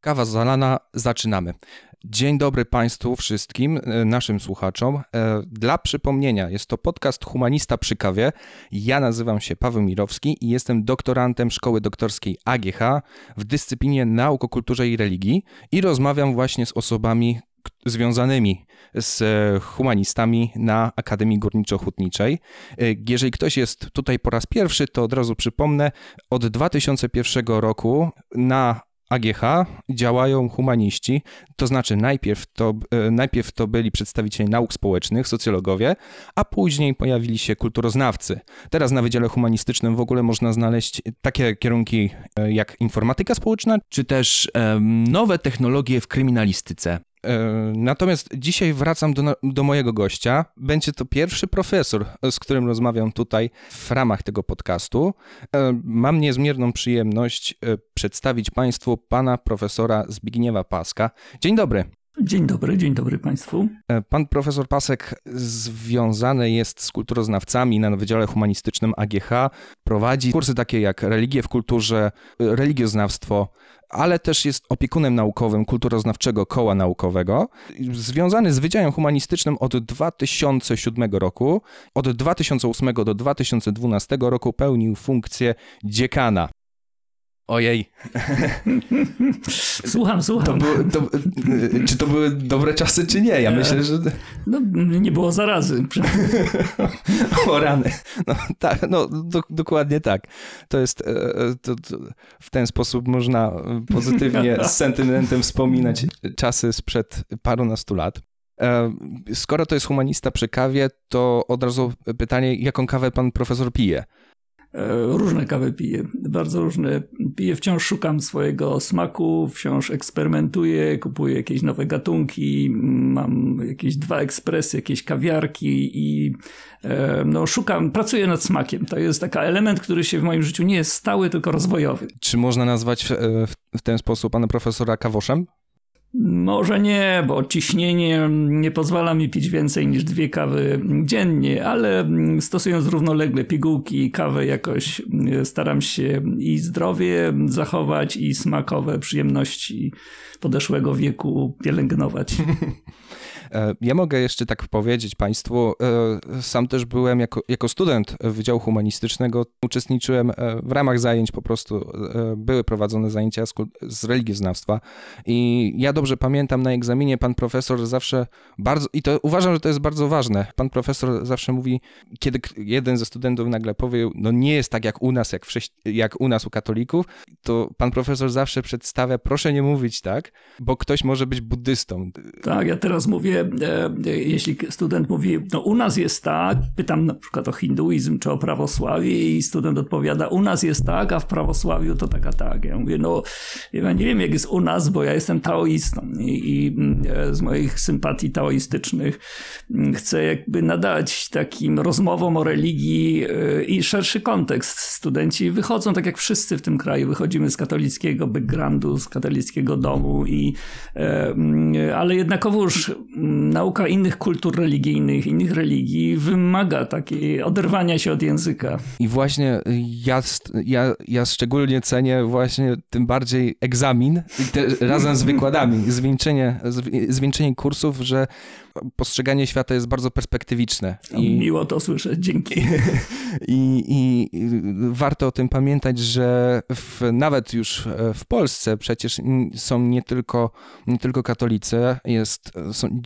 Kawa zalana, zaczynamy. Dzień dobry Państwu wszystkim, e, naszym słuchaczom. E, dla przypomnienia, jest to podcast Humanista przy kawie. Ja nazywam się Paweł Mirowski i jestem doktorantem Szkoły Doktorskiej AGH w dyscyplinie Nauk o Kulturze i Religii i rozmawiam właśnie z osobami związanymi z e, humanistami na Akademii Górniczo-Hutniczej. Jeżeli ktoś jest tutaj po raz pierwszy, to od razu przypomnę, od 2001 roku na AGH działają humaniści, to znaczy najpierw to, e, najpierw to byli przedstawiciele nauk społecznych, socjologowie, a później pojawili się kulturoznawcy. Teraz na Wydziale Humanistycznym w ogóle można znaleźć takie kierunki e, jak informatyka społeczna, czy też nowe technologie w kryminalistyce. E, natomiast dzisiaj wracam do, do, mojego gościa. Będzie to pierwszy profesor, z którym rozmawiam tutaj w ramach tego podcastu. E, mam niezmierną przyjemność e, przedstawić Państwu pana profesora Zbigniewa Paska. Dzień dobry. Dzień dobry, dzień dobry Państwu. Pan profesor Pasek związany jest z kulturoznawcami na Wydziale Humanistycznym AGH. Prowadzi kursy takie jak religie w kulturze, religioznawstwo, ale też jest opiekunem naukowym kulturoznawczego koła naukowego, związany z Wydziałem Humanistycznym od 2007 roku. Od 2008 do 2012 roku pełnił funkcję dziekana Ojej. Słucham, słucham. To to, czy to były dobre czasy, czy nie? Ja myślę, że... No, nie było zarazy. o rany. No, tak, no do, dokładnie tak. To jest, e, e, to, to w ten sposób można pozytywnie, z sentymentem wspominać czasy sprzed parunastu lat. E, skoro to jest humanista przy kawie, to od razu pytanie, jaką kawę pan profesor pije? E, różne kawy piję, bardzo różne. Piję, wciąż szukam swojego smaku, wciąż eksperymentuję, kupuję jakieś nowe gatunki, mam jakieś dwa ekspresy, jakieś kawiarki i e, no, szukam, pracuję nad smakiem. To jest taki element, który się w moim życiu nie jest stały, tylko rozwojowy. Czy można nazwać e, w ten sposób pana profesora kawoszem? Może nie, bo ciśnienie nie pozwala mi pić więcej niż dwie kawy dziennie, ale stosując równolegle pigułki i kawę jakoś staram się i zdrowie zachować i smakowe przyjemności podeszłego wieku pielęgnować. E, ja mogę jeszcze tak powiedzieć Państwu, e, sam też byłem jako, jako student Wydziału Humanistycznego, uczestniczyłem e, w ramach zajęć, po prostu były prowadzone zajęcia z, z religioznawstwa i ja dobrze pamiętam na egzaminie pan profesor zawsze bardzo, i to uważam, że to jest bardzo ważne, pan profesor zawsze mówi, kiedy jeden ze studentów nagle powie, no nie jest tak jak u nas, jak, jak u nas u katolików, to pan profesor zawsze przedstawia, proszę nie mówić tak, bo ktoś może być buddystą. Tak, ja teraz mówię E, jeśli student mówi, no u nas jest tak, pytam na przykład o hinduizm czy o prawosławie i student odpowiada, u nas jest tak, a w prawosławiu to tak, a tak. Ja mówię, no ja nie wiem jak jest u nas, bo ja jestem taoistą i, i e, z moich sympatii taoistycznych chcę jakby nadać takim rozmowom o religii e, i szerszy kontekst. Studenci wychodzą tak jak wszyscy w tym kraju, wychodzimy z katolickiego backgroundu, z katolickiego domu i ale jednakowoż nauka innych kultur religijnych, innych religii wymaga takiej oderwania się od języka. I właśnie ja, ja, ja szczególnie cenię właśnie tym bardziej egzamin te, razem z wykładami, zwieńczenie, zwieńczenie kursów, że postrzeganie świata jest bardzo perspektywiczne. I, Miło to słyszeć, dzięki. I, i, i warto o tym pamiętać, że w, nawet już w Polsce przecież są nie tylko, nie tylko katolicy, jest, są,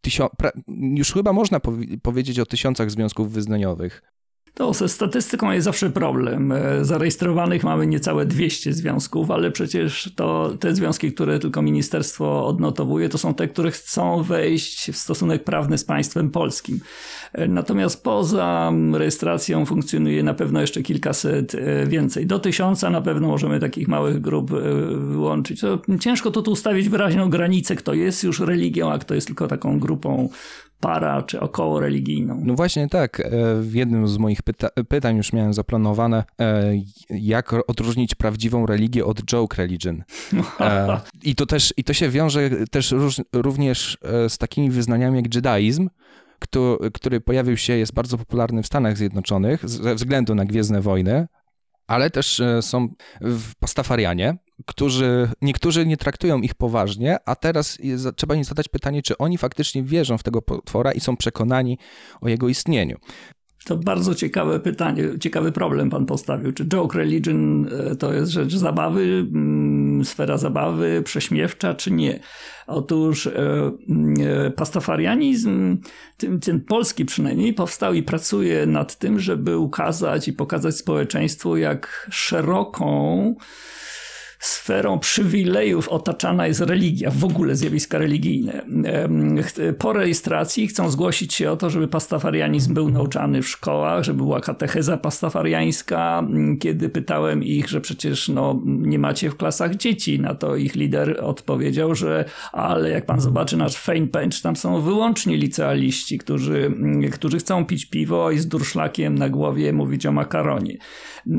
tysio, pra, już chyba można powiedzieć o tysiącach związków wyznaniowych. To ze statystyką jest zawsze problem. E, zarejestrowanych mamy niecałe 200 związków, ale przecież to te związki, które tylko ministerstwo odnotowuje, to są te, które chcą wejść w stosunek prawny z państwem polskim. E, natomiast poza rejestracją funkcjonuje na pewno jeszcze kilkaset e, więcej. Do tysiąca na pewno możemy takich małych grup wyłączyć. Ciężko to tu ustawić wyraźną granicę, kto jest już religią, a kto jest tylko taką grupą para czy około religijną. No właśnie tak. E, w jednym z moich pyta pytań już miałem zaplanowane, e, jak odróżnić prawdziwą religię od joke religion. E, I to też, i to się wiąże też również z takimi wyznaniami jak judaizm, który pojawił się, jest bardzo popularny w Stanach Zjednoczonych ze względu na Gwiezdne Wojny, ale też są pastafarianie, którzy, niektórzy nie traktują ich poważnie, a teraz trzeba im zadać pytanie, czy oni faktycznie wierzą w tego potwora i są przekonani o jego istnieniu. To bardzo ciekawe pytanie, ciekawy problem pan postawił. Czy joke religion e, to jest rzecz zabawy, mm, sfera zabawy, prześmiewcza, czy nie? Otóż e, e, pastafarianizm, ten, ten polski przynajmniej, powstał i pracuje nad tym, żeby ukazać i pokazać społeczeństwu, jak szeroką sferą przywilejów otaczana jest religia, w ogóle zjawiska religijne. Po rejestracji chcą zgłosić się o to, żeby pastafarianizm był nauczany w szkołach, żeby była katecheza pastafariańska. Kiedy pytałem ich, że przecież no, nie macie w klasach dzieci, na to ich lider odpowiedział, że ale jak pan zobaczy nasz bench, tam są wyłącznie licealiści, którzy, którzy chcą pić piwo i z durszlakiem na głowie mówić o makaronie.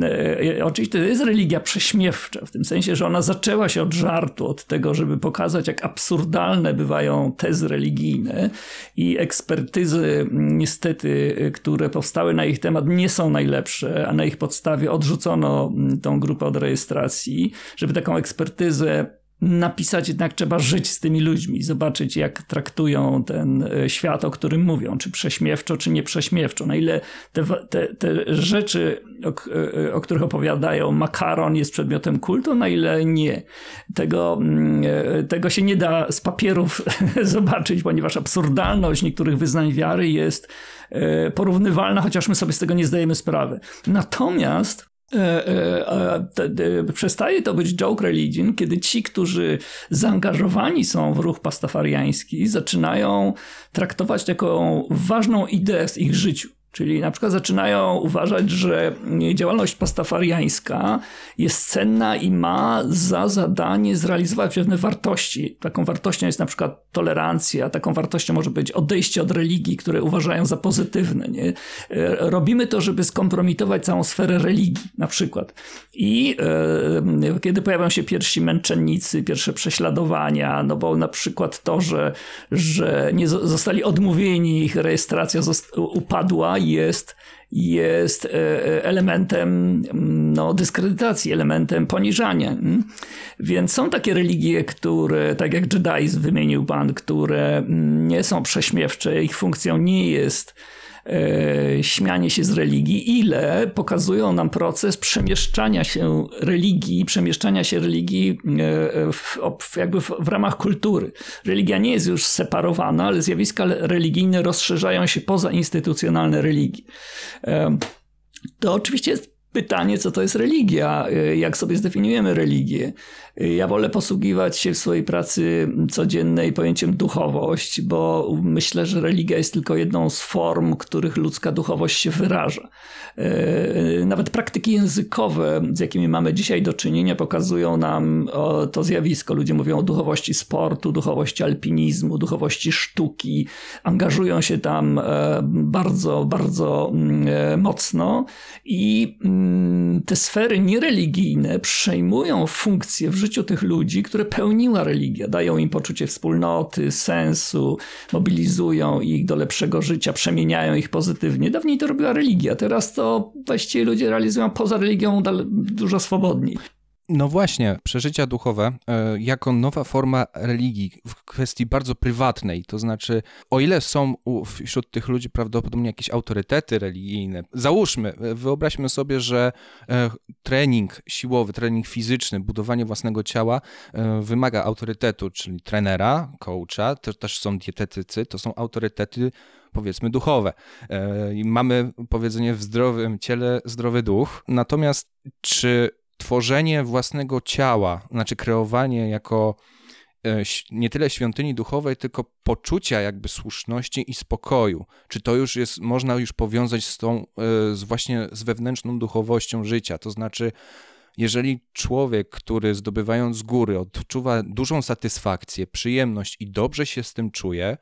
E, oczywiście to jest religia prześmiewcza, w tym sensie, że ona zaczęła się od żartu, od tego, żeby pokazać, jak absurdalne bywają tezy religijne i ekspertyzy, niestety, które powstały na ich temat, nie są najlepsze, a na ich podstawie odrzucono tą grupę od rejestracji. Żeby taką ekspertyzę napisać, jednak trzeba żyć z tymi ludźmi, zobaczyć, jak traktują ten e, świat, o którym mówią, czy prześmiewczo, czy nie prześmiewczo. Na ile te, te, te rzeczy, o, e, o, których opowiadają, makaron jest przedmiotem kultu, na ile nie. Tego, mm, e, tego się nie da z papierów zobaczyć, ponieważ absurdalność niektórych wyznań wiary jest porównywalna, chociaż my sobie z tego nie zdajemy sprawy. Natomiast E, e, przestaje to być joke religion, kiedy ci, którzy zaangażowani są w ruch pastafariański, zaczynają traktować taką ważną ideę w ich życiu. Czyli na przykład zaczynają uważać, że działalność pastafariańska jest cenna i ma za zadanie zrealizować pewne wartości. Taką wartością jest na przykład tolerancja, taką wartością może być odejście od religii, które uważają za pozytywne. Nie? Robimy to, żeby skompromitować całą sferę religii, na przykład. I e, kiedy pojawią się pierwsi męczennicy, pierwsze prześladowania, no bo na przykład to, że, że nie zostali odmówieni, ich rejestracja upadła, jest, jest e, e, elementem mm, no, dyskredytacji, elementem poniżania. Mm. Więc są takie religie, które, tak jak judaizm wymienił Pan, które mm, nie są prześmiewcze, ich funkcją nie jest śmianie się z religii, ile pokazują nam proces przemieszczania się religii, przemieszczania się religii e, w, jakby w, w, ramach kultury. Religia nie jest już separowana, ale zjawiska religijne rozszerzają się poza instytucjonalne religii. E, to oczywiście jest pytanie, co to jest religia, e, jak sobie zdefiniujemy religię. Ja wolę posługiwać się w swojej pracy codziennej pojęciem duchowość, bo myślę, że religia jest tylko jedną z form, których ludzka duchowość się wyraża. E, nawet praktyki językowe, z jakimi mamy dzisiaj do czynienia, pokazują nam to zjawisko. Ludzie mówią o duchowości sportu, duchowości alpinizmu, duchowości sztuki, angażują się tam e, bardzo, bardzo mm, e, mocno i mm, te sfery niereligijne przejmują funkcje w życiu tych ludzi, które pełniła religia. Dają im poczucie wspólnoty, sensu, mobilizują ich do lepszego życia, przemieniają ich pozytywnie. Dawniej to robiła religia, teraz to właściwie ludzie realizują poza religią dużo swobodniej. No właśnie, przeżycia duchowe e, jako nowa forma religii w kwestii bardzo prywatnej, to znaczy, o ile są wśród tych ludzi prawdopodobnie jakieś autorytety religijne, załóżmy, e, wyobraźmy sobie, że e, trening siłowy, trening fizyczny, budowanie własnego ciała wymaga autorytetu, czyli trenera, coacha, to też są dietetycy, to są autorytety powiedzmy duchowe. Mamy powiedzenie w zdrowym ciele zdrowy duch, natomiast czy tworzenie własnego ciała, znaczy kreowanie jako e, nie tyle świątyni duchowej, tylko poczucia jakby słuszności i spokoju. Czy to już jest, można już powiązać z tą, e, z właśnie z wewnętrzną duchowością życia, to znaczy jeżeli człowiek, który zdobywając góry odczuwa dużą satysfakcję, przyjemność i dobrze się z tym czuje,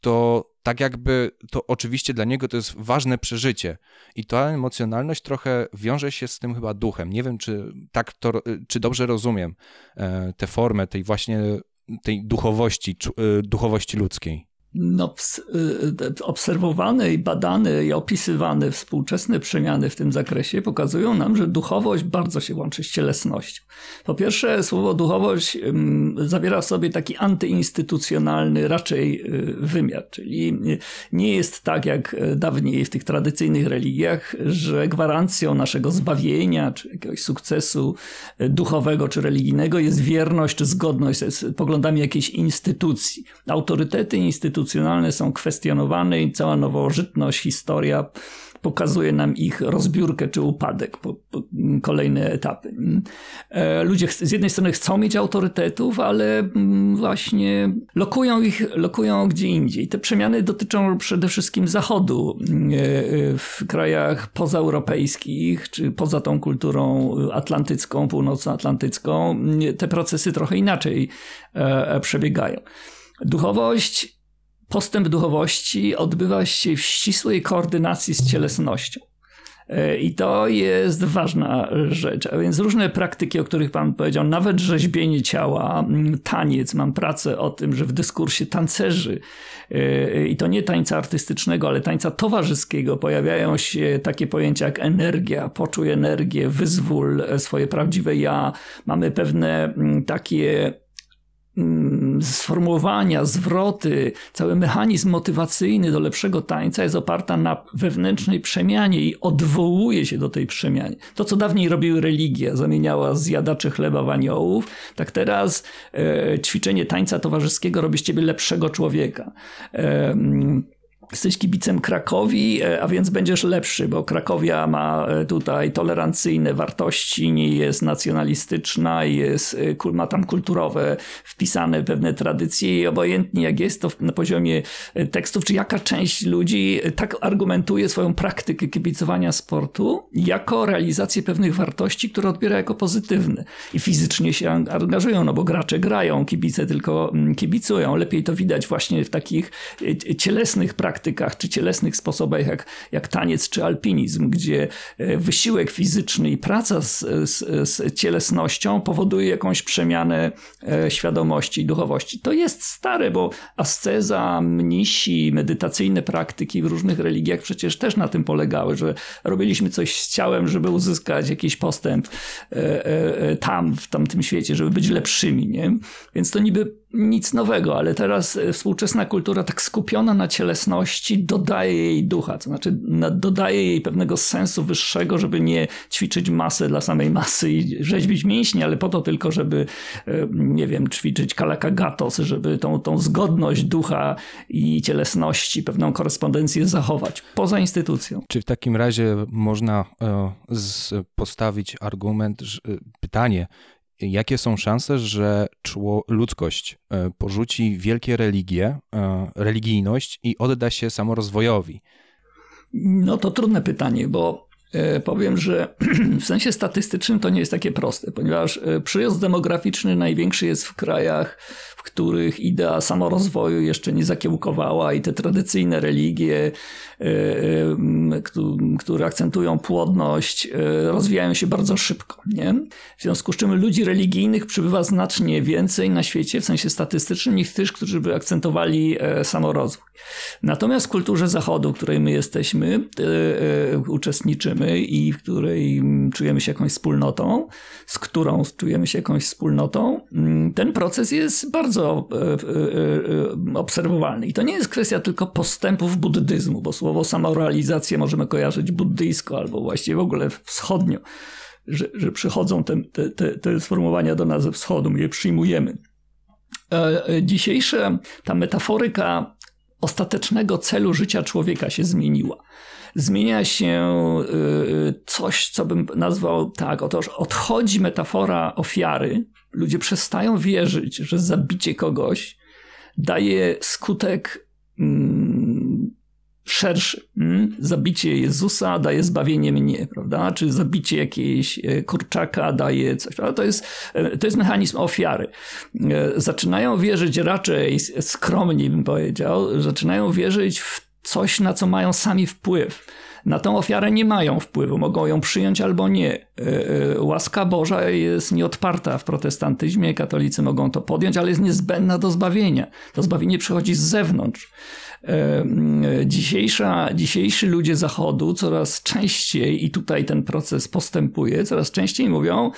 to tak jakby to oczywiście dla niego to jest ważne przeżycie i ta emocjonalność trochę wiąże się z tym chyba duchem. Nie wiem, czy tak to, czy dobrze rozumiem e, tę formę tej właśnie tej duchowości, e, duchowości ludzkiej no, y, obserwowane i badane i opisywane współczesne przemiany w tym zakresie pokazują nam, że duchowość bardzo się łączy z cielesnością. Po pierwsze, słowo duchowość zawiera w sobie taki antyinstytucjonalny raczej y, wymiar, czyli nie jest tak jak dawniej w tych tradycyjnych religiach, że gwarancją naszego zbawienia czy jakiegoś sukcesu duchowego czy religijnego jest wierność czy zgodność z poglądami jakiejś instytucji. Autorytety instytucji instytucjonalne są kwestionowane i cała nowożytność, historia pokazuje nam ich rozbiórkę czy upadek, po, po kolejne etapy. E, ludzie z jednej strony chcą mieć autorytetów, ale właśnie lokują ich, lokują gdzie indziej. Te przemiany dotyczą przede wszystkim Zachodu. E, w krajach pozaeuropejskich, czy poza tą kulturą atlantycką, północnoatlantycką, te procesy trochę inaczej e, przebiegają. Duchowość postęp duchowości odbywa się w ścisłej koordynacji z cielesnością. E, I to jest ważna rzecz. A więc różne praktyki, o których Pan powiedział, nawet rzeźbienie ciała, taniec. Mam pracę o tym, że w dyskursie tancerzy, e, i to nie tańca artystycznego, ale tańca towarzyskiego, pojawiają się takie pojęcia jak energia, poczuj energię, wyzwól swoje prawdziwe ja. Mamy pewne takie sformułowania, zwroty, cały mechanizm motywacyjny do lepszego tańca jest oparta na wewnętrznej przemianie i odwołuje się do tej przemiany. To, co dawniej robiły religia, zamieniała zjadaczy chleba w aniołów, tak teraz e, ćwiczenie tańca towarzyskiego robi z ciebie lepszego człowieka. E, jesteś kibicem Krakowi, e, a więc będziesz lepszy, bo Krakowia ma e, tutaj tolerancyjne wartości, nie jest nacjonalistyczna, jest, e, ma tam kulturowe wpisane pewne tradycje i obojętnie jak jest to na poziomie tekstów, czy jaka część ludzi tak argumentuje swoją praktykę kibicowania sportu jako realizację pewnych wartości, które odbiera jako pozytywne i fizycznie się angażują, no bo gracze grają, kibice tylko mm, kibicują. Lepiej to widać właśnie w takich cielesnych praktykach, praktykach czy cielesnych sposobach, jak, jak taniec czy alpinizm, gdzie e, wysiłek fizyczny i praca z, z, z cielesnością powoduje jakąś przemianę e, świadomości i duchowości. To jest stare, bo asceza, mnisi, medytacyjne praktyki w różnych religiach przecież też na tym polegały, że robiliśmy coś z ciałem, żeby uzyskać jakiś postęp e, tam, w tamtym świecie, żeby być lepszymi. Nie? Więc to niby nic nowego, ale teraz e, współczesna kultura tak skupiona na cielesności dodaje jej ducha, to znaczy dodaje jej pewnego sensu wyższego, żeby nie ćwiczyć masy dla samej masy i rzeźbić mięśnie, ale po to tylko, żeby e, nie wiem, ćwiczyć kalakagatos, żeby tą, tą zgodność ducha i cielesności, pewną korespondencję zachować poza instytucją. Czy w takim razie można e, postawić argument, pytanie, jakie są szanse, że ludzkość e, porzuci wielkie religie, e, religijność i odda się samorozwojowi? No to trudne pytanie, bo powiem, że w sensie statystycznym to nie jest takie proste, ponieważ przyrost demograficzny największy jest w krajach w których idea samorozwoju jeszcze nie zakiełkowała i te tradycyjne religie, e, e, które akcentują płodność, e, rozwijają się bardzo szybko. Nie? W związku z czym ludzi religijnych przybywa znacznie więcej na świecie, w sensie statystycznym, niż tych, którzy by akcentowali samorozwój. Natomiast w kulturze Zachodu, w której my jesteśmy, uczestniczymy i w której czujemy się jakąś wspólnotą, z którą czujemy się jakąś wspólnotą, ten proces jest bardzo e, e, e, obserwowalny. I to nie jest kwestia tylko postępów buddyzmu, bo słowo samorealizację możemy kojarzyć buddyjsko albo właściwie w ogóle wschodnio, że, że przychodzą te, te, te, te sformułowania do nas ze wschodu, my je przyjmujemy. Dzisiejsza ta metaforyka ostatecznego celu życia człowieka się zmieniła. Zmienia się coś, co bym nazwał tak, otóż odchodzi metafora ofiary, ludzie przestają wierzyć, że zabicie kogoś daje skutek mm, szerszy. Hmm? Zabicie Jezusa daje zbawienie mnie, prawda? Czy zabicie jakiejś e, kurczaka daje coś. To jest, e, to jest mechanizm ofiary. E, zaczynają wierzyć raczej skromnie, bym powiedział, zaczynają wierzyć w coś, na co mają sami wpływ. Na tą ofiarę nie mają wpływu, mogą ją przyjąć albo nie. Łaska Boża jest nieodparta w protestantyzmie, katolicy mogą to podjąć, ale jest niezbędna do zbawienia. To zbawienie przychodzi z zewnątrz. Dzisiejsza, dzisiejsi ludzie Zachodu coraz częściej, i tutaj ten proces postępuje, coraz częściej mówią: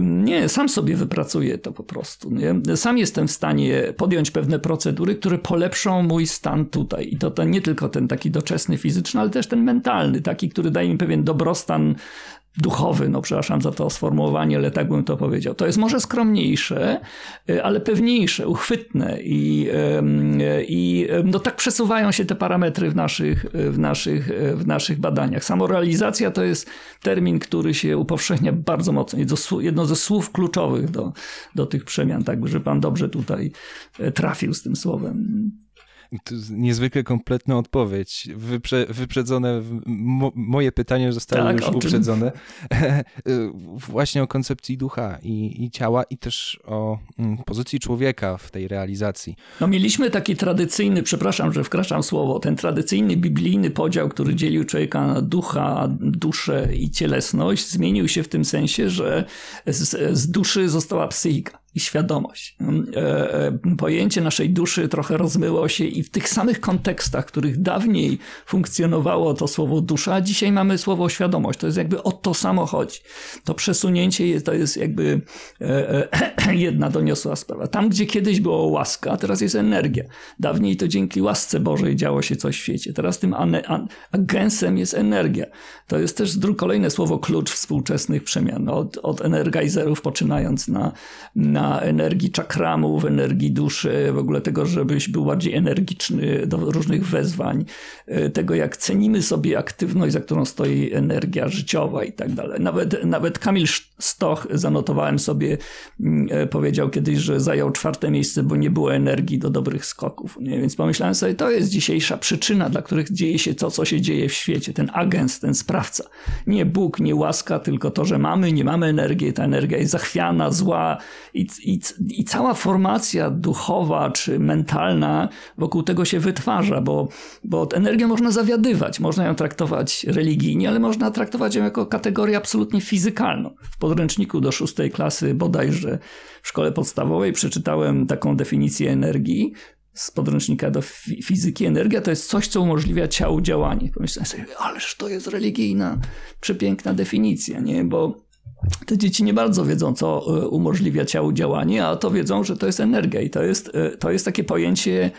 Nie, sam sobie wypracuję to po prostu. Nie? Sam jestem w stanie podjąć pewne procedury, które polepszą mój stan tutaj. I to, nie tylko ten taki doczesny fizyczny, ale też ten mentalny, taki, który daje mi pewien dobrostan duchowy, no przepraszam za to sformułowanie, ale tak bym to powiedział. To jest może skromniejsze, y, ale pewniejsze, uchwytne i, i no tak przesuwają się te parametry w naszych, w, naszych, w naszych badaniach. Samorealizacja to jest termin, który się upowszechnia bardzo mocno. Jedno ze słów kluczowych do, do tych przemian, tak, że pan dobrze tutaj e, trafił z tym słowem. Niezwykle kompletna odpowiedź. Wyprze, wyprzedzone, mo, moje pytanie zostało tak, już uprzedzone. Właśnie o koncepcji ducha i, i, ciała i też o mm, pozycji człowieka w tej realizacji. No mieliśmy taki tradycyjny, przepraszam, że wkraczam słowo, ten tradycyjny biblijny podział, który dzielił człowieka na ducha, duszę i cielesność, zmienił się w tym sensie, że z, z duszy została psychika i świadomość. E, e, pojęcie naszej duszy trochę rozmyło się i w tych samych kontekstach, w których dawniej funkcjonowało to słowo dusza, a dzisiaj mamy słowo świadomość. To jest jakby o to samo chodzi. To przesunięcie jest, to jest jakby e, jedna doniosła sprawa. Tam, gdzie kiedyś było łaska, teraz jest energia. Dawniej to dzięki łasce Bożej działo się coś w świecie. Teraz tym agensem jest energia. To jest też kolejne słowo klucz współczesnych przemian. Od, od energizerów poczynając na, na energii czakramów, energii duszy, w ogóle tego, żebyś był bardziej energiczny do różnych wezwań, e, tego jak cenimy sobie aktywność, za którą stoi energia życiowa i tak dalej. Nawet, nawet Kamil Stoch, zanotowałem sobie, mm, e, powiedział kiedyś, że zajął czwarte miejsce, bo nie było energii do dobrych skoków. Nie? Więc pomyślałem sobie, to jest dzisiejsza przyczyna, dla których dzieje się to, co się dzieje w świecie. Ten agent, ten sprawca. Nie Bóg, nie łaska, tylko to, że mamy, nie mamy energii, ta energia jest zachwiana, zła i i, I cała formacja duchowa czy mentalna wokół tego się wytwarza, bo, bo energię można zawiadywać, można ją traktować religijnie, ale można traktować ją jako kategorię absolutnie fizykalną. W podręczniku do szóstej klasy bodajże w szkole podstawowej przeczytałem taką definicję energii, z podręcznika do fizyki. Energia to jest coś, co umożliwia ciału działanie. Pomyślałem sobie, ależ to jest religijna, przepiękna definicja, nie? Bo te dzieci nie bardzo wiedzą, co e, umożliwia ciału działanie, a to wiedzą, że to jest energia i to jest, e, to jest takie pojęcie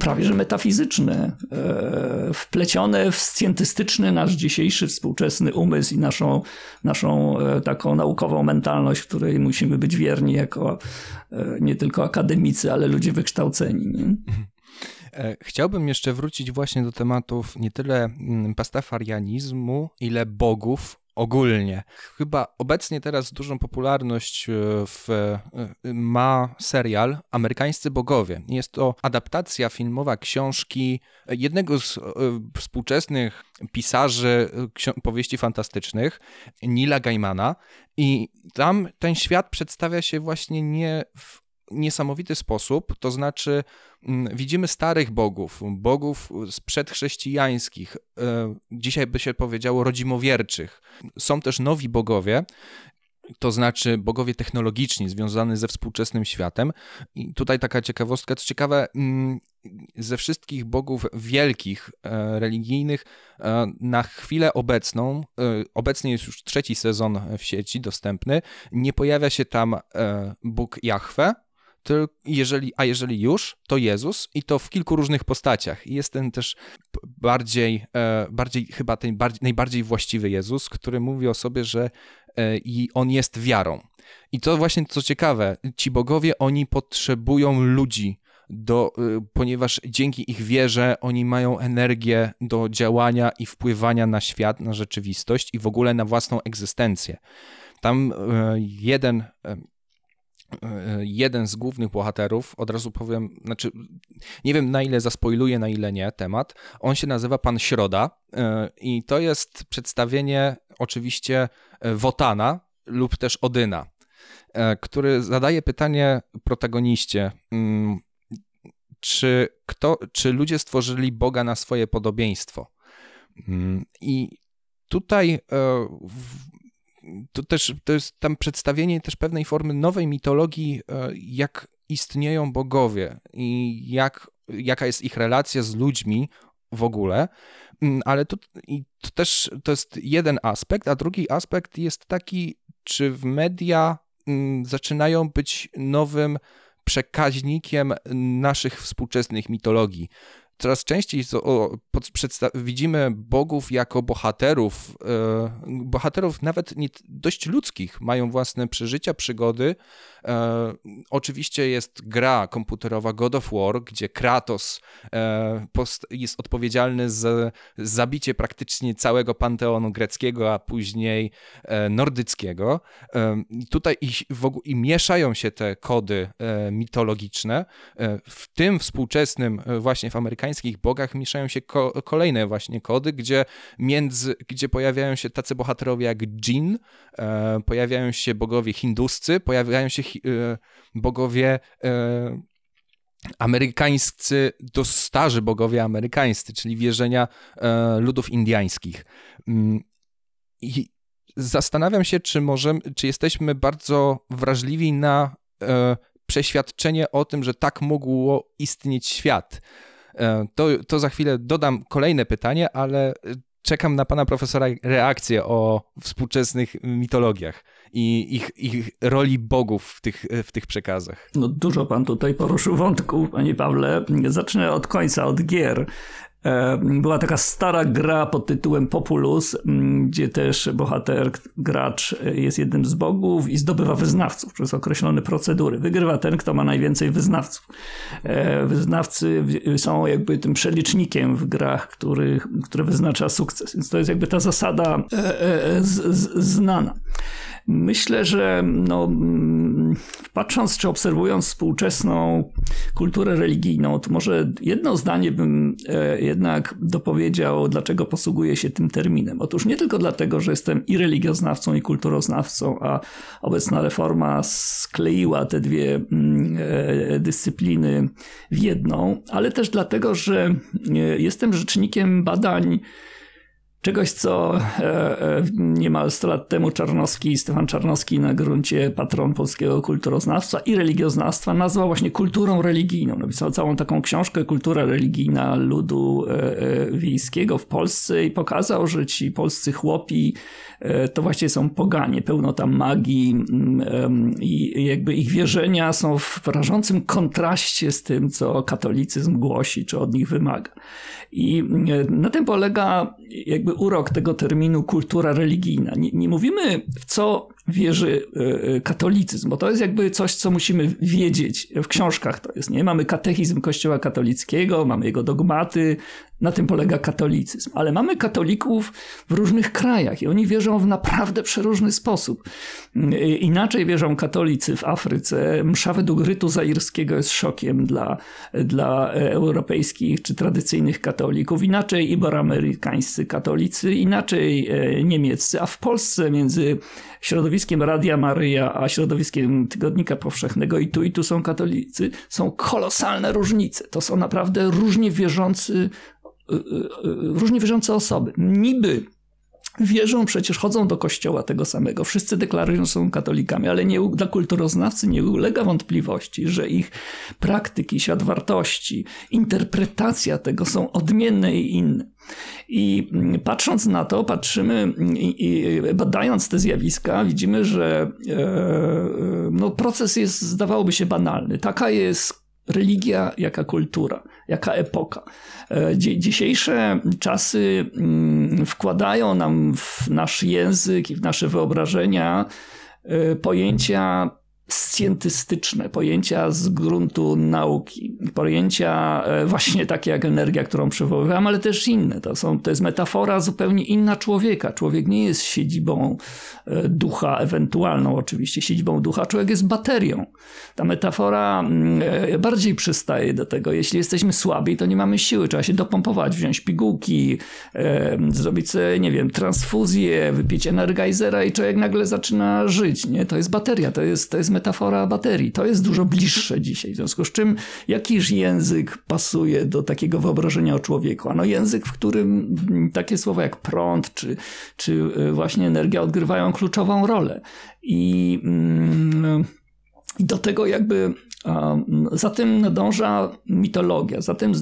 prawie że metafizyczne, e, wplecione w scjentystyczny nasz dzisiejszy współczesny umysł i naszą, naszą taką naukową mentalność, której musimy być wierni jako nie tylko akademicy, ale ludzie wykształceni. Nie? Chciałbym jeszcze wrócić właśnie do tematów nie tyle mm, pastafarianizmu, ile bogów ogólnie. Chyba obecnie teraz dużą popularność e, w, e, ma serial Amerykańscy Bogowie. Jest to adaptacja filmowa książki jednego z e, współczesnych pisarzy powieści fantastycznych, Nila Gaimana. I tam ten świat przedstawia się właśnie nie w niesamowity sposób, to znaczy mm, widzimy starych bogów, bogów przedchrześcijańskich, e, dzisiaj by się powiedziało rodzimowierczych. Są też nowi bogowie, to znaczy bogowie technologiczni związani ze współczesnym światem. I tutaj taka ciekawostka, co ciekawe, mm, ze wszystkich bogów wielkich, e, religijnych, e, na chwilę obecną, obecnie jest już trzeci sezon w sieci dostępny, nie pojawia się tam Bóg Jahwe, jeżeli, a jeżeli już, to Jezus i to w kilku różnych postaciach. I jest ten też bardziej, e, bardziej chyba ten bardziej, najbardziej właściwy Jezus, który mówi o sobie, że e, i on jest wiarą. I to właśnie co ciekawe, ci bogowie, oni potrzebują ludzi, do, e, ponieważ dzięki ich wierze oni mają energię do działania i wpływania na świat, na rzeczywistość i w ogóle na własną egzystencję. Tam jeden jeden z głównych bohaterów, od razu powiem, znaczy nie wiem na ile zaspoiluję, na ile nie temat, on się nazywa Pan Środa i to jest przedstawienie oczywiście Wotana lub też Odyna, który zadaje pytanie protagoniście, mm, czy, kto, czy ludzie stworzyli Boga na swoje podobieństwo. Mm, I tutaj e, to też to jest tam przedstawienie też pewnej formy nowej mitologii, e, jak istnieją bogowie i jak, jaka jest ich relacja z ludźmi w ogóle. Mm, ale to, i to też to jest jeden aspekt, a drugi aspekt jest taki, czy w media mm, zaczynają być nowym przekaźnikiem naszych współczesnych mitologii coraz częściej widzimy bogów jako bohaterów, e, bohaterów nawet nie, dość ludzkich, mają własne przeżycia, przygody. E, oczywiście jest gra komputerowa God of War, gdzie Kratos e, jest odpowiedzialny za zabicie praktycznie całego panteonu greckiego, a później nordyckiego. Tutaj i, w i mieszają się te kody mitologiczne. W tym współczesnym, właśnie w amerykańskim amerykańskich bogach mieszają się ko kolejne właśnie kody, gdzie, między, gdzie pojawiają się tacy bohaterowie jak Jin, e, pojawiają się bogowie hinduscy, pojawiają się e, bogowie e, amerykańscy, to starzy bogowie amerykańscy, czyli wierzenia e, ludów indiańskich. Mm, I zastanawiam się, czy, możemy, czy jesteśmy bardzo wrażliwi na e, przeświadczenie o tym, że tak mógł istnieć świat. E, to, to za chwilę dodam kolejne pytanie, ale czekam na pana profesora reakcję o współczesnych mitologiach i ich, ich roli bogów w tych, w tych przekazach. No dużo pan tutaj poruszył wątków, panie Pawle. Zacznę od końca, od gier. E, była taka stara gra pod tytułem Populus, gdzie też bohater, gracz jest jednym z bogów i zdobywa wyznawców przez określone procedury. Wygrywa ten, kto ma najwięcej wyznawców. E, wyznawcy są jakby tym przelicznikiem w grach, który, które wyznacza sukces. Więc to jest jakby ta zasada e, znana. Myślę, że no, patrząc czy obserwując współczesną kulturę religijną, to może jedno zdanie bym e, jednak dopowiedział, dlaczego posługuję się tym terminem. Otóż nie tylko dlatego, że jestem i religioznawcą, i kulturoznawcą, a obecna reforma skleiła te dwie mm, e, dyscypliny w jedną, ale też dlatego, że e, jestem rzecznikiem badań Czegoś, co e, e, niemal 100 lat temu Czarnowski, Stefan Czarnowski na gruncie patron polskiego kulturoznawstwa i religioznawstwa nazwał właśnie kulturą religijną. Napisał całą taką książkę Kultura religijna ludu e, wiejskiego w Polsce i pokazał, że ci polscy chłopi to właśnie są poganie, pełno tam magii i jakby ich wierzenia są w rażącym kontraście z tym, co katolicyzm głosi, czy od nich wymaga. I na tym polega jakby urok tego terminu kultura religijna. Nie, nie mówimy, w co wierzy e, e, katolicyzm, bo to jest jakby coś, co musimy wiedzieć. W książkach to jest, nie? Mamy katechizm Kościoła katolickiego, mamy jego dogmaty, na tym polega katolicyzm. Ale mamy katolików w różnych krajach i oni wierzą w naprawdę przeróżny sposób. E, inaczej wierzą katolicy w Afryce. Msza według rytu zairskiego jest szokiem dla, dla europejskich czy tradycyjnych katolików. Inaczej iberoamerykańscy katolicy, inaczej niemieccy, a w Polsce między środowiskiem Radia Maryja, a środowiskiem Tygodnika Powszechnego i tu i tu są katolicy, są kolosalne różnice. To są naprawdę różnie wierzący, y, y, y, różnie wierzące osoby. Niby wierzą, przecież chodzą do kościoła tego samego. Wszyscy deklarują, że są katolikami, ale nie, dla kulturoznawcy nie ulega wątpliwości, że ich praktyki, świat wartości, interpretacja tego są odmienne i inne. I mm, patrząc na to, patrzymy i, badając te zjawiska, widzimy, że e, e, no, proces jest, zdawałoby się, banalny. Taka jest religia, jaka kultura, jaka epoka. E, dzisiejsze czasy mm, wkładają nam w nasz język i w nasze wyobrażenia pojęcia scjentystyczne, pojęcia z gruntu nauki, pojęcia e, właśnie takie jak energia, którą przywoływałem, ale też inne. To, są, to jest metafora zupełnie inna człowieka. Człowiek nie jest siedzibą e, ducha, ewentualną oczywiście siedzibą ducha, człowiek jest baterią. Ta metafora mm, e, bardziej przystaje do tego. Jeśli jesteśmy słabi, to nie mamy siły, trzeba się dopompować, wziąć pigułki, zrobić sobie, nie wiem, transfuzję, wypić energizera i człowiek nagle zaczyna żyć. Nie? To jest bateria, to jest, to jest metafora baterii. To jest dużo bliższe dzisiaj. W związku z czym, jakiż język pasuje do takiego wyobrażenia o człowieku? Ano język, w którym takie słowa jak prąd czy, czy y, właśnie energia odgrywają kluczową rolę. I, mm, i do tego jakby za tym nadąża mitologia, za tym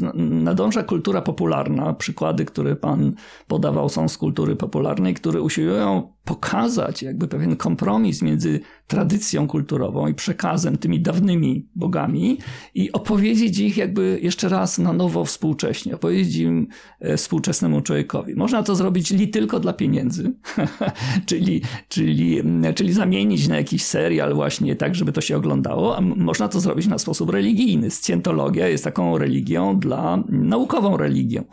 nadąża kultura popularna. Przykłady, które pan podawał, są z kultury popularnej, które usiłują pokazać jakby pewien kompromis między tradycją kulturową i przekazem, tymi dawnymi bogami i opowiedzieć ich jakby jeszcze raz na nowo współcześnie, opowiedzieć im e, współczesnemu człowiekowi. Można to zrobić li tylko dla pieniędzy, czyli, czyli, czyli zamienić na jakiś serial właśnie tak, żeby to się oglądało, a można to zrobić na sposób religijny. Scjentologia jest taką religią dla, naukową religią.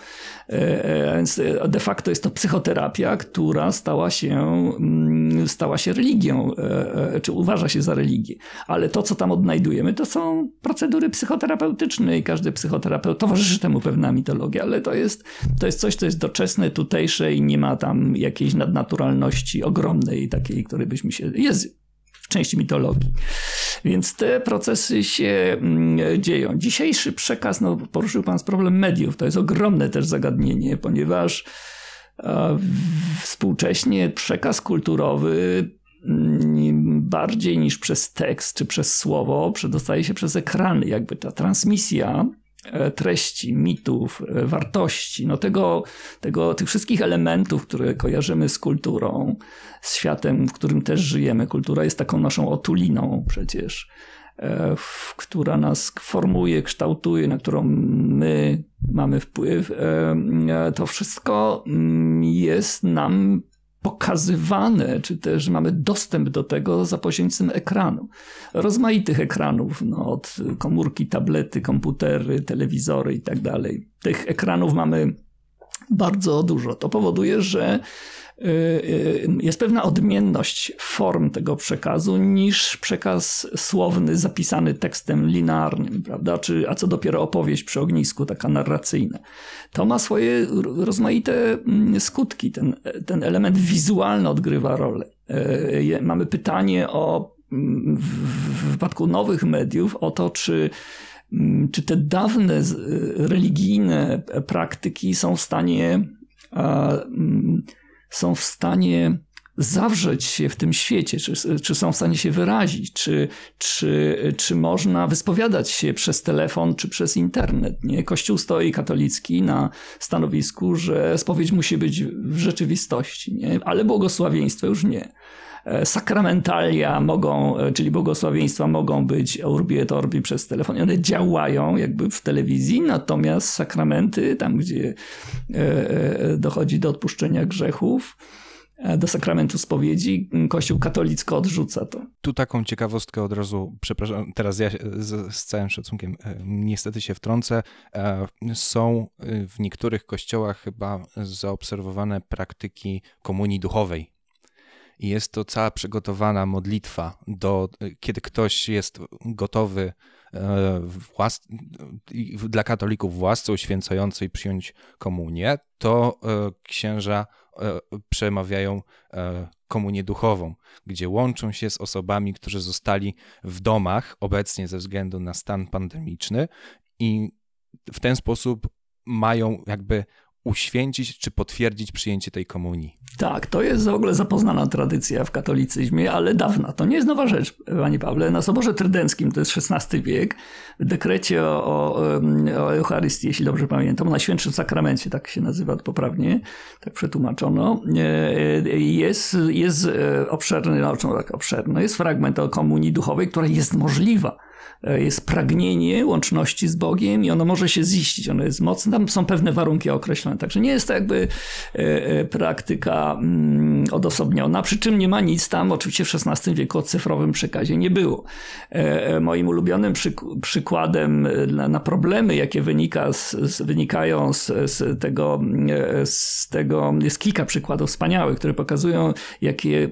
E, e, więc de facto jest to psychoterapia, która stała się Mm, stała się religią, e, e, czy uważa się za religię. Ale to, co tam odnajdujemy, to są procedury psychoterapeutyczne i każdy psychoterapeut towarzyszy temu pewna mitologia, ale to jest, to jest coś, co jest doczesne, tutejsze i nie ma tam jakiejś nadnaturalności ogromnej, takiej, której byśmy się... Jest w części mitologii. Więc te procesy się mm, dzieją. Dzisiejszy przekaz, no poruszył Pan z problem mediów. To jest ogromne też zagadnienie, ponieważ Współcześnie przekaz kulturowy mm, bardziej niż przez tekst czy przez słowo przedostaje się przez ekrany. Jakby ta transmisja e, treści, mitów, e, wartości, no tego, tego, tych wszystkich elementów, które kojarzymy z kulturą, z światem, w którym też żyjemy. Kultura jest taką naszą otuliną przecież. E, która nas formuje, kształtuje, na którą my mamy wpływ, e, e, to wszystko mm, jest nam pokazywane, czy też mamy dostęp do tego za pośrednictwem ekranu. Rozmaitych ekranów, no, od komórki, tablety, komputery, telewizory i tak dalej. Tych ekranów mamy bardzo dużo. To powoduje, że Y, y, jest pewna odmienność form tego przekazu niż przekaz słowny zapisany tekstem linearnym, prawda? Czy, a co dopiero opowieść przy ognisku, taka narracyjna. To ma swoje rozmaite mm, skutki. Ten, ten element wizualny odgrywa rolę. Y, mamy pytanie o, mm, w wypadku nowych mediów, o to, czy czy te dawne religijne praktyki są w stanie są w stanie zawrzeć się w tym świecie, czy, czy są w stanie się wyrazić, czy, czy, czy można wyspowiadać się przez telefon, czy przez internet. Nie? Kościół stoi katolicki na stanowisku, że spowiedź musi być w rzeczywistości, nie? ale błogosławieństwo już nie. E, sakramentalia mogą, e, czyli błogosławieństwa mogą być urbi et orbi przez telefon. One działają jakby w telewizji, natomiast sakramenty, tam gdzie e, dochodzi do odpuszczenia grzechów, do sakramentu spowiedzi, Kościół katolicko odrzuca to. Tu taką ciekawostkę od razu, przepraszam, teraz ja z, z, całym szacunkiem niestety się wtrącę. Są w niektórych kościołach chyba zaobserwowane praktyki komunii duchowej i jest to cała przygotowana modlitwa do, kiedy ktoś jest gotowy e, włas, dla katolików własce uświęcającej przyjąć komunię, to e, księża e, przemawiają komunię duchową, gdzie łączą się z osobami, którzy zostali w domach obecnie ze względu na stan pandemiczny i w ten sposób mają jakby uświęcić czy potwierdzić przyjęcie tej komunii. Tak, to jest w ogóle zapoznana tradycja w katolicyzmie, ale dawna. To nie jest nowa rzecz, Panie Pawle. Na Soborze Trydenckim, to jest XVI wiek, w dekrecie o, o, o Eucharystii, jeśli dobrze pamiętam, o Najświętszym Sakramencie, tak się nazywa poprawnie, tak przetłumaczono, e, jest, jest e, obszerny, no tak obszerny, jest fragment o komunii duchowej, która jest możliwa e, jest pragnienie łączności z Bogiem i ono może się ziścić, ono jest mocne, tam są pewne warunki określone, także nie jest to jakby e, praktyka mm, odosobniona, przy czym nie ma nic tam, oczywiście w XVI wieku o cyfrowym przekazie nie było. Moim ulubionym przykładem na, na problemy, jakie wynika z, z, wynikają z, z, tego, z tego, jest kilka przykładów wspaniałych, które pokazują, jakie,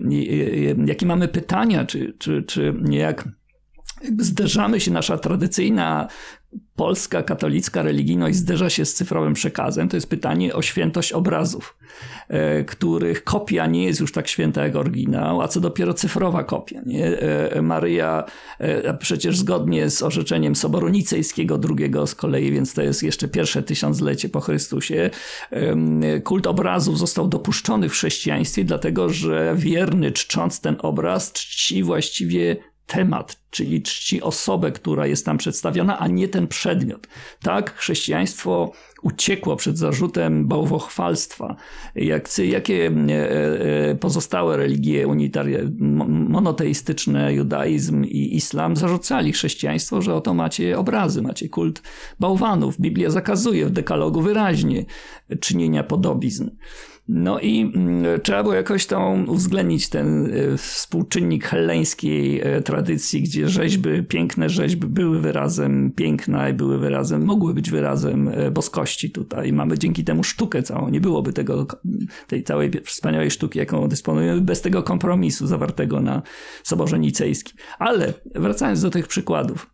jakie mamy pytania, czy, czy, czy jak zderzamy się, nasza tradycyjna polska katolicka religijność zderza się z cyfrowym przekazem, to jest pytanie o świętość obrazów, e, których kopia nie jest już tak święta jak oryginał, a co dopiero cyfrowa kopia. Nie? E, Maryja e, przecież zgodnie z orzeczeniem Soboru Nicejskiego II z kolei, więc to jest jeszcze pierwsze tysiąclecie po Chrystusie, kult obrazów został dopuszczony w chrześcijaństwie, dlatego że wierny czcząc ten obraz czci właściwie temat, czyli czci osobę, która jest tam przedstawiona, a nie ten przedmiot. Tak, chrześcijaństwo uciekło przed zarzutem bałwochwalstwa. Jak, jakie e, e, pozostałe religie unitarie, monoteistyczne, judaizm i islam zarzucali chrześcijaństwo, że oto macie obrazy, macie kult bałwanów. Biblia zakazuje w dekalogu wyraźnie czynienia podobizn. No i mm, trzeba było jakoś tą uwzględnić ten e, współczynnik helleńskiej e, tradycji, gdzie rzeźby, piękne rzeźby były wyrazem piękna i były wyrazem, mogły być wyrazem e, boskości tutaj. Mamy dzięki temu sztukę całą. Nie byłoby tego, tej całej wspaniałej sztuki, jaką dysponujemy, bez tego kompromisu zawartego na Soborze Nicejskim. Ale wracając do tych przykładów.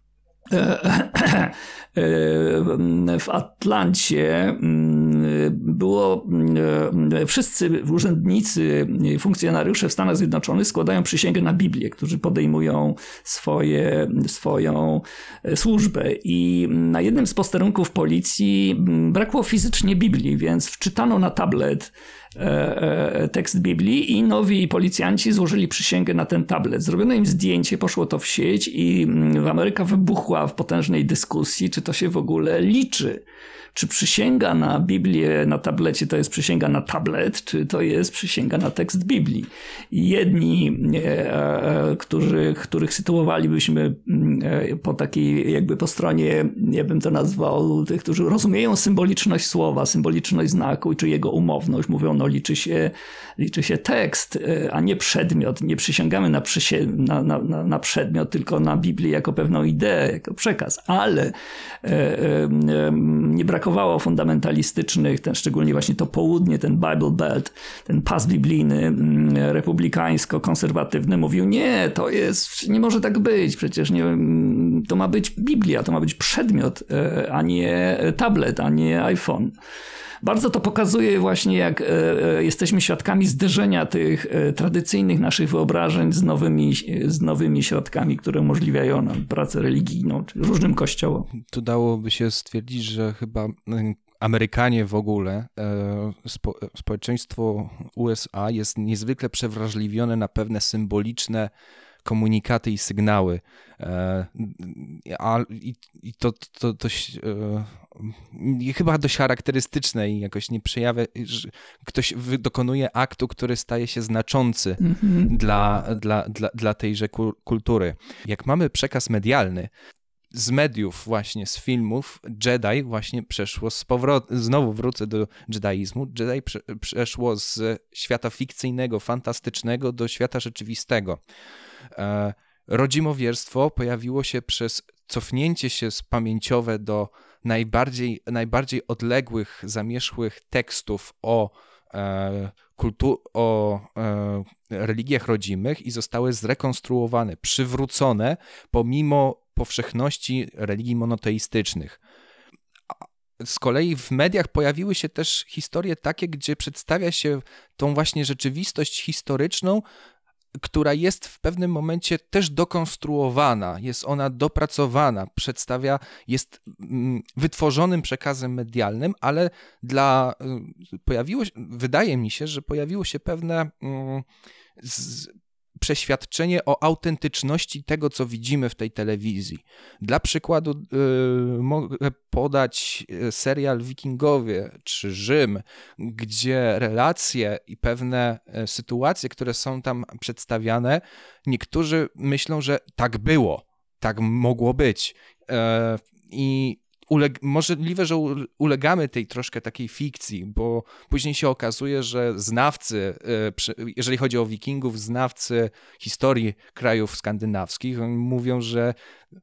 W Atlancie mm, było, mm, wszyscy urzędnicy, funkcjonariusze w Stanach Zjednoczonych składają przysięgę na Biblię, którzy podejmują swoje, swoją służbę. I na jednym z posterunków policji mm, brakło fizycznie Biblii, więc wczytano na tablet E, e, tekst Biblii i nowi policjanci złożyli przysięgę na ten tablet. Zrobiono im zdjęcie, poszło to w sieć i mm, Ameryka wybuchła w potężnej dyskusji, czy to się w ogóle liczy czy przysięga na Biblię na tablecie to jest przysięga na tablet, czy to jest przysięga na tekst Biblii. Jedni, e, e, którzy, których sytuowalibyśmy mm, e, po takiej, jakby po stronie, ja bym to nazwał, tych, którzy rozumieją symboliczność słowa, symboliczność znaku, czy jego umowność, mówią, no liczy się, liczy się tekst, a nie przedmiot. Nie przysięgamy na, przysie, na, na, na przedmiot, tylko na Biblię jako pewną ideę, jako przekaz. Ale nie brakowało brakowało fundamentalistycznych, ten, szczególnie właśnie to południe, ten Bible Belt, ten pas biblijny, mm, republikańsko-konserwatywny mówił, nie, to jest, nie może tak być, przecież nie, to ma być Biblia, to ma być przedmiot, e, a nie tablet, a nie iPhone. Bardzo to pokazuje właśnie, jak e, e, jesteśmy świadkami zderzenia tych tradycyjnych naszych wyobrażeń z nowymi, z nowymi środkami, które umożliwiają nam pracę religijną, czy różnym kościołom. Tu dałoby się stwierdzić, że chyba Amerykanie w ogóle, spo, społeczeństwo USA jest niezwykle przewrażliwione na pewne symboliczne komunikaty i sygnały. E, a, i, i to, to, to, e, chyba dość charakterystyczne i jakoś nie przejawia, że ktoś dokonuje aktu, który staje się znaczący mm -hmm. dla, dla, dla, dla tejże kultury. Jak mamy przekaz medialny, z mediów właśnie, z filmów Jedi właśnie przeszło z powrotem, znowu wrócę do jedaizmu, Jedi prze, przeszło z świata fikcyjnego, fantastycznego do świata rzeczywistego. E, rodzimowierstwo pojawiło się przez cofnięcie się z pamięciowe do najbardziej, najbardziej odległych, zamierzchłych tekstów o, e, kultu- o e, religiach rodzimych i zostały zrekonstruowane, przywrócone pomimo powszechności religii monoteistycznych. Z kolei w mediach pojawiły się też historie takie, gdzie przedstawia się tą właśnie rzeczywistość historyczną która jest w pewnym momencie też dokonstruowana, jest ona dopracowana, przedstawia, jest mm, wytworzonym przekazem medialnym, ale dla, y, pojawiło się, wydaje mi się, że pojawiło się pewne mm, przeświadczenie o autentyczności tego, co widzimy w tej telewizji. Dla przykładu yy, mogę podać y, serial Wikingowie czy Rzym, gdzie relacje i pewne y, sytuacje, które są tam przedstawiane, niektórzy myślą, że tak było. tak mogło być. E, I uleg- możliwe, że ulegamy tej troszkę takiej fikcji, bo później się okazuje, że znawcy, e, jeżeli chodzi o wikingów, znawcy historii krajów skandynawskich, mówią, że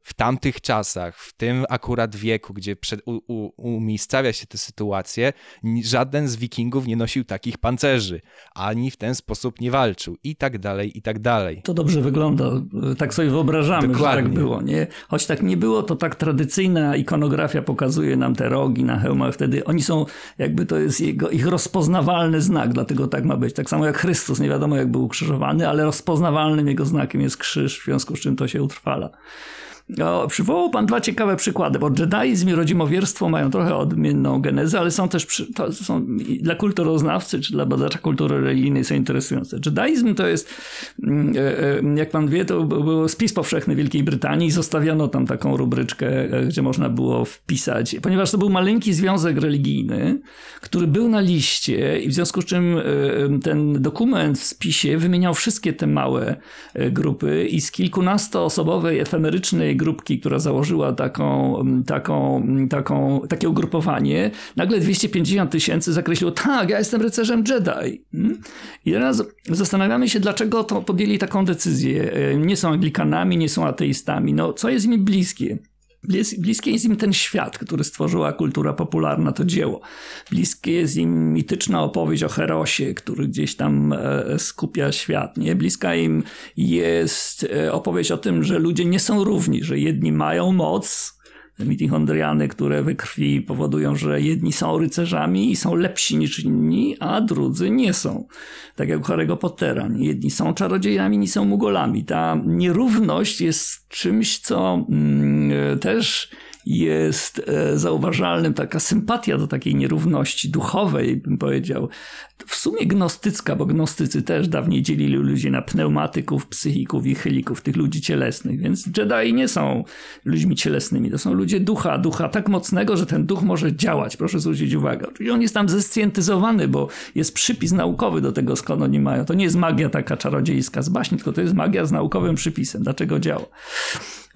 w tamtych czasach, w tym akurat wieku, gdzie przed, u, u, umiejscawia się te sytuacje, żaden z wikingów nie nosił takich pancerzy, ani w ten sposób nie walczył i tak dalej, i tak dalej. To dobrze wygląda, tak sobie wyobrażamy, Dokładnie. że tak było, nie? Choć tak nie było, to tak tradycyjna ikonografia pokazuje nam te rogi na hełmach, wtedy oni są, jakby to jest jego, ich rozpoznawalny znak, dlatego tak ma być. Tak samo jak Chrystus, nie wiadomo jak był ukrzyżowany, ale rozpoznawalnym jego znakiem jest krzyż, w związku z czym to się utrwala. No, przywołał pan dwa ciekawe przykłady, bo jedaizm i rodzimowierstwo mają trochę odmienną genezę, ale są też to są dla kulturoznawcy czy dla badacza kultury religijnej są interesujące. Jedaizm to jest, mm, e, e, jak pan wie, to był spis powszechny Wielkiej Brytanii i zostawiono tam taką rubryczkę, e, gdzie można było wpisać, ponieważ to był maleńki związek religijny, który był na liście i w związku z czym ten dokument w spisie wymieniał wszystkie te małe grupy i z kilkunastoosobowej efemerycznej grupki, która założyła taką, taką, taką, takie ugrupowanie, nagle 250 tysięcy zakreśliło, tak, ja jestem rycerzem Jedi. Hmm? I teraz zastanawiamy się, dlaczego to podjęli taką decyzję. E, nie są Anglikanami, nie są ateistami. No, co jest im bliskie? Bliskie jest im ten świat, który stworzyła kultura popularna, to dzieło. Bliskie jest im mityczna opowieść o Herosie, który gdzieś tam e, skupia świat. Nie? Bliska im jest e, opowieść o tym, że ludzie nie są równi, że jedni mają moc, mitochondriany, które we krwi powodują, że jedni są rycerzami i są lepsi niż inni, a drudzy nie są. Tak jak u Harry'ego Pottera. Jedni są czarodziejami, inni są mugolami. Ta nierówność jest czymś, co mm, też jest e, zauważalnym taka sympatia do takiej nierówności duchowej, bym powiedział. W sumie gnostycka, bo gnostycy też dawniej dzielili ludzi na pneumatyków, psychików i chylików, tych ludzi cielesnych, więc Jedi nie są ludźmi cielesnymi, to są ludzie ducha, ducha tak mocnego, że ten duch może działać, proszę zwrócić uwagę. Czyli on jest tam zescjentyzowany, bo jest przypis naukowy do tego, skąd oni mają. To nie jest magia taka czarodziejska z baśni, tylko to jest magia z naukowym przypisem, dlaczego działa.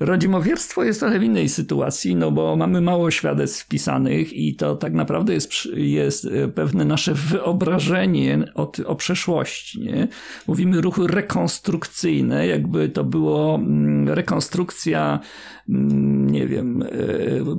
Rodzimowierstwo jest trochę w innej sytuacji, no bo mamy mało świadectw wpisanych i to tak naprawdę jest, jest e, pewne nasze wyobrażenie o, o przeszłości. Nie? Mówimy ruchy rekonstrukcyjne, jakby to było mm, rekonstrukcja, mm, nie wiem,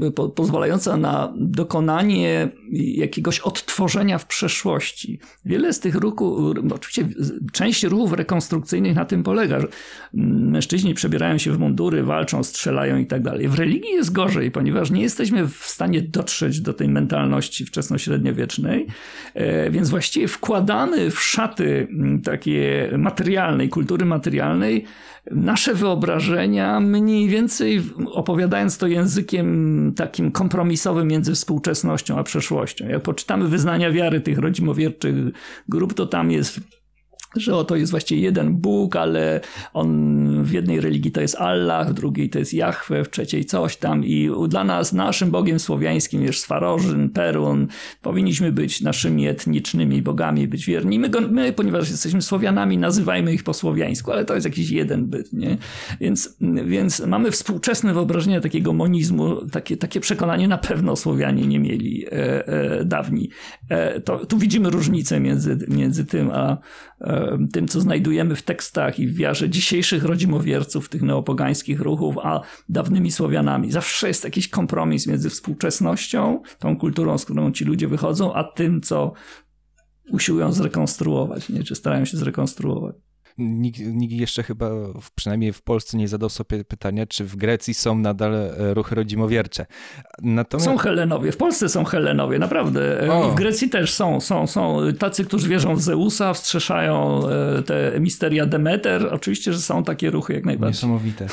e, po, pozwalająca na dokonanie jakiegoś odtworzenia w przeszłości. Wiele z tych ruchów, oczywiście część ruchów rekonstrukcyjnych na tym polega, że mm, mężczyźni przebierają się w mundury, walczą strzelają i tak dalej. W religii jest gorzej, ponieważ nie jesteśmy w stanie dotrzeć do tej mentalności wczesnośredniowiecznej, e, więc właściwie wkładamy w szaty mm, takie materialnej, kultury materialnej, nasze wyobrażenia, mniej więcej opowiadając to językiem takim kompromisowym między współczesnością a przeszłością. Jak poczytamy wyznania wiary tych rodzimowierczych grup, to tam jest że oto jest właściwie jeden Bóg, ale on w jednej religii to jest Allah, w drugiej to jest Jahwe, w trzeciej coś tam i dla nas naszym Bogiem słowiańskim jest Swarożyn, Perun, powinniśmy być naszymi etnicznymi bogami, być wierni. My, go, my, ponieważ jesteśmy Słowianami, nazywajmy ich po słowiańsku, ale to jest jakiś jeden byt, nie? Więc, więc mamy współczesne wyobrażenie takiego monizmu, takie, takie przekonanie na pewno Słowianie nie mieli e, e, dawni. E, to, tu widzimy różnicę między, między tym, a e, tym, co znajdujemy w tekstach i w wiarze dzisiejszych rodzimowierców tych neopogańskich ruchów, a dawnymi Słowianami. Zawsze jest jakiś kompromis między współczesnością, tą kulturą, z którą ci ludzie wychodzą, a tym, co usiłują zrekonstruować, nie? czy starają się zrekonstruować nikt, nikt jeszcze chyba, przynajmniej w Polsce, nie zadał sobie pytania, czy w Grecji są nadal e, ruchy rodzimowiercze. Natomiast... Są Helenowie, w Polsce są Helenowie, naprawdę. E, o. W Grecji też są, są, są tacy, którzy wierzą w Zeusa, wstrzeszają e, te misteria Demeter. Oczywiście, że są takie ruchy jak najbardziej. Niesamowite.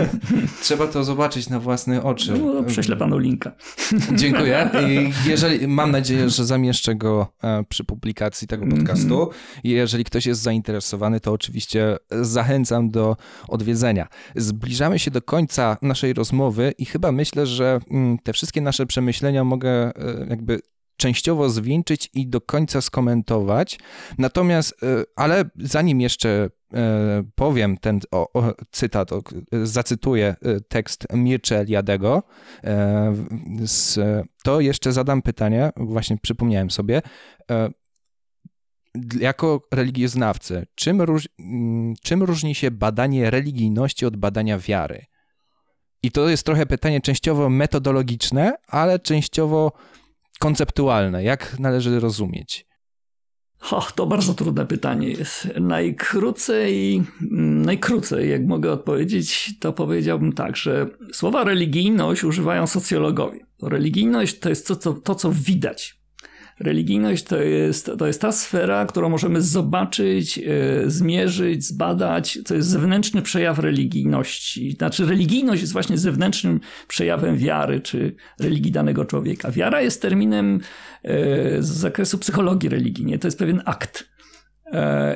Trzeba to zobaczyć na własne oczy. No, prześlę panu linka. Dziękuję. I jeżeli, mam nadzieję, że zamieszczę go przy publikacji tego podcastu. -hmm. Jeżeli ktoś jest zainteresowany, to oczywiście zachęcam do odwiedzenia. Zbliżamy się do końca naszej rozmowy i chyba myślę, że mm, te wszystkie nasze przemyślenia mogę e, jakby częściowo zwieńczyć i do końca skomentować. Natomiast, e, ale zanim jeszcze e, powiem ten o, o, cytat, o, zacytuję tekst Mircea Eliadego, to jeszcze zadam pytanie, właśnie przypomniałem sobie, jako religioznawcy, czym, róż, czym różni się badanie religijności od badania wiary? I to jest trochę pytanie częściowo metodologiczne, ale częściowo konceptualne. Jak należy rozumieć? O, to bardzo trudne pytanie jest. Najkrócej, najkrócej, jak mogę odpowiedzieć, to powiedziałbym tak, że słowa religijność używają socjologowie. Religijność to jest to, co, to, co widać. Religijność to jest, to jest ta sfera, którą możemy zobaczyć, e, zmierzyć, zbadać, to jest zewnętrzny przejaw religijności. Znaczy, religijność jest właśnie zewnętrznym przejawem wiary czy religii danego człowieka. Wiara jest terminem e, z zakresu psychologii religijnej. To jest pewien akt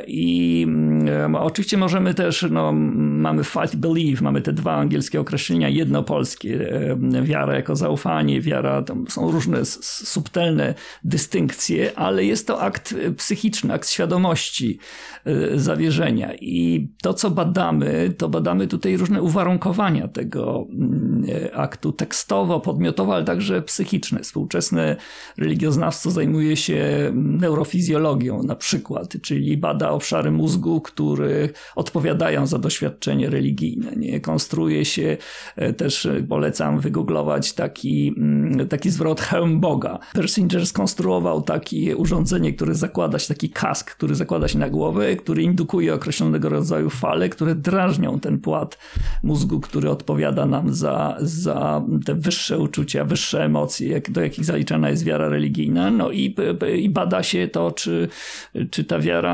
I mm, oczywiście możemy też, no, mamy fight believe, mamy te dwa angielskie określenia, jedno polskie, e, wiara jako zaufanie, wiara, są różne subtelne dystynkcje, ale jest to akt psychiczny, akt świadomości, e, zawierzenia. I to, co badamy, to badamy tutaj różne uwarunkowania tego mm, aktu tekstowo, podmiotowo, ale także psychiczne. Współczesne religioznawstwo zajmuje się neurofizjologią na przykład, czyli czyli bada obszary mózgu, które odpowiadają za doświadczenie religijne. Nie? Konstruuje się, e, też polecam wygooglować taki, mm, taki zwrot hełm Boga. Persinger skonstruował takie urządzenie, które zakłada się, taki kask, który zakłada się na głowę, który indukuje określonego rodzaju fale, które drażnią ten płat mózgu, który odpowiada nam za, za te wyższe uczucia, wyższe emocje, jak, do jakich zaliczana jest wiara religijna. No i, i bada się to, czy, czy ta wiara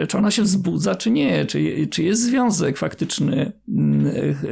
E, czy ona się wzbudza, czy nie, czy, czy jest związek faktyczny.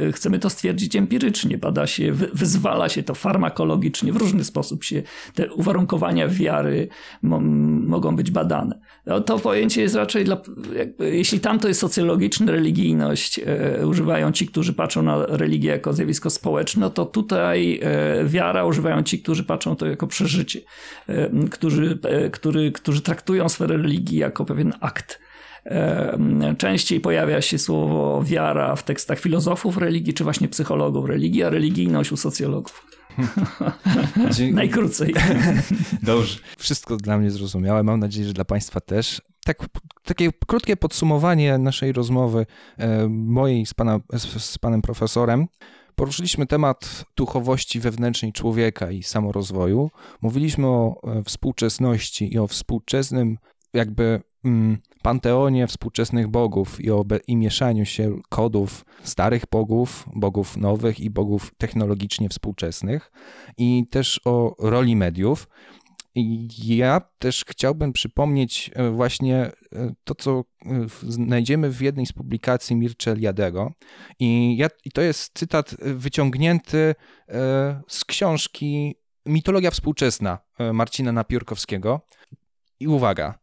E, chcemy to stwierdzić empirycznie, bada się, wyzwala się to farmakologicznie, w różny sposób się te uwarunkowania wiary mogą być badane. No, to pojęcie jest raczej dla, jakby, jeśli tamto jest socjologiczna religijność, e, używają ci, którzy patrzą na religię jako zjawisko społeczne, no to tutaj e, wiara używają ci, którzy patrzą to jako przeżycie, e, którzy, który, którzy traktują sferę religii jako pewien akt. E, częściej pojawia się słowo wiara w tekstach filozofów religii, czy właśnie psychologów religii, a religijność u socjologów. Najkrócej. Dobrze. Wszystko dla mnie zrozumiałe. Mam nadzieję, że dla Państwa też. Tak, takie krótkie podsumowanie naszej rozmowy, e, mojej z, pana, z panem profesorem. Poruszyliśmy temat duchowości wewnętrznej człowieka i samorozwoju. Mówiliśmy o e, współczesności i o współczesnym jakby panteonie współczesnych bogów i o i mieszaniu się kodów starych bogów, bogów nowych i bogów technologicznie współczesnych i też o roli mediów. Ja też chciałbym przypomnieć e, właśnie e, to, co e, znajdziemy w jednej z publikacji Mircea Eliadego. I, ja, I to jest cytat wyciągnięty z książki Mitologia współczesna Marcina Napiórkowskiego. I uwaga,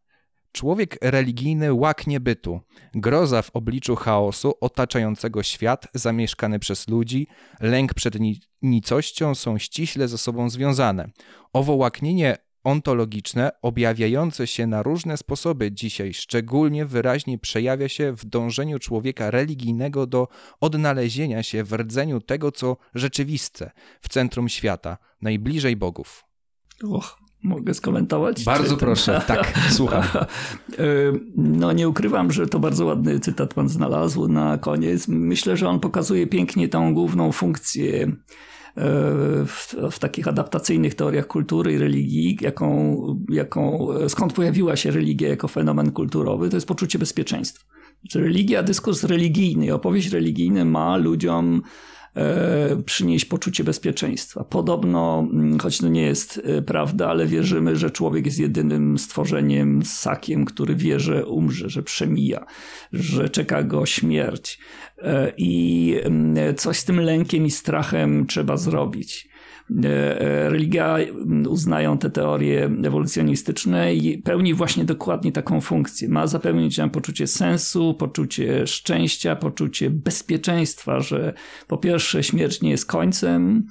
Człowiek religijny łaknie bytu, groza w obliczu chaosu otaczającego świat zamieszkany przez ludzi, lęk przed nicością są ściśle ze sobą związane. Owo łaknienie ontologiczne, objawiające się na różne sposoby dzisiaj, szczególnie wyraźnie przejawia się w dążeniu człowieka religijnego do odnalezienia się w rdzeniu tego, co rzeczywiste, w centrum świata, najbliżej bogów. Och, Mogę skomentować? Bardzo proszę, tak, słucham. E, no nie ukrywam, że to bardzo ładny cytat pan znalazł na koniec. Myślę, że on pokazuje pięknie tą główną funkcję e, w, w, takich adaptacyjnych teoriach kultury i religii, jaką, jaką, skąd pojawiła się religia jako fenomen kulturowy, to jest poczucie bezpieczeństwa. Znaczy religia, dyskurs religijny, opowieść religijna ma ludziom E, przynieść poczucie bezpieczeństwa. Podobno, mm, choć to nie jest e, prawda, ale wierzymy, że człowiek jest jedynym stworzeniem, ssakiem, który wie, że umrze, że przemija, że czeka go śmierć. E, I mm, coś z tym lękiem i strachem trzeba zrobić. Religia, uznają te teorie ewolucjonistyczne i pełni właśnie dokładnie taką funkcję. Ma zapewnić nam poczucie sensu, poczucie szczęścia, poczucie bezpieczeństwa, że po pierwsze śmierć nie jest końcem,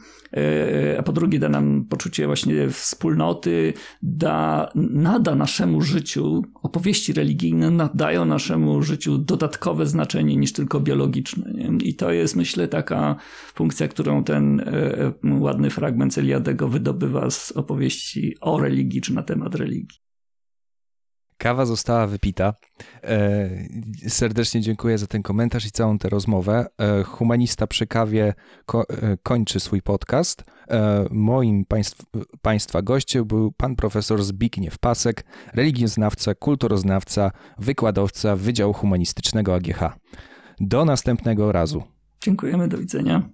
a po drugie da nam poczucie właśnie wspólnoty, da, nada naszemu życiu, opowieści religijne nadają naszemu życiu dodatkowe znaczenie niż tylko biologiczne. Nie? I to jest myślę taka funkcja, którą ten e, e, ładny fragment Eliadego wydobywa z opowieści o religii czy na temat religii. Kawa została wypita. E, serdecznie dziękuję za ten komentarz i całą tę rozmowę. E, humanista przy kawie ko e, kończy swój podcast. Moim państw państwa gościem był pan profesor Zbigniew Pasek, religioznawca, kulturoznawca, wykładowca Wydziału Humanistycznego AGH. Do następnego razu. Dziękujemy, do widzenia.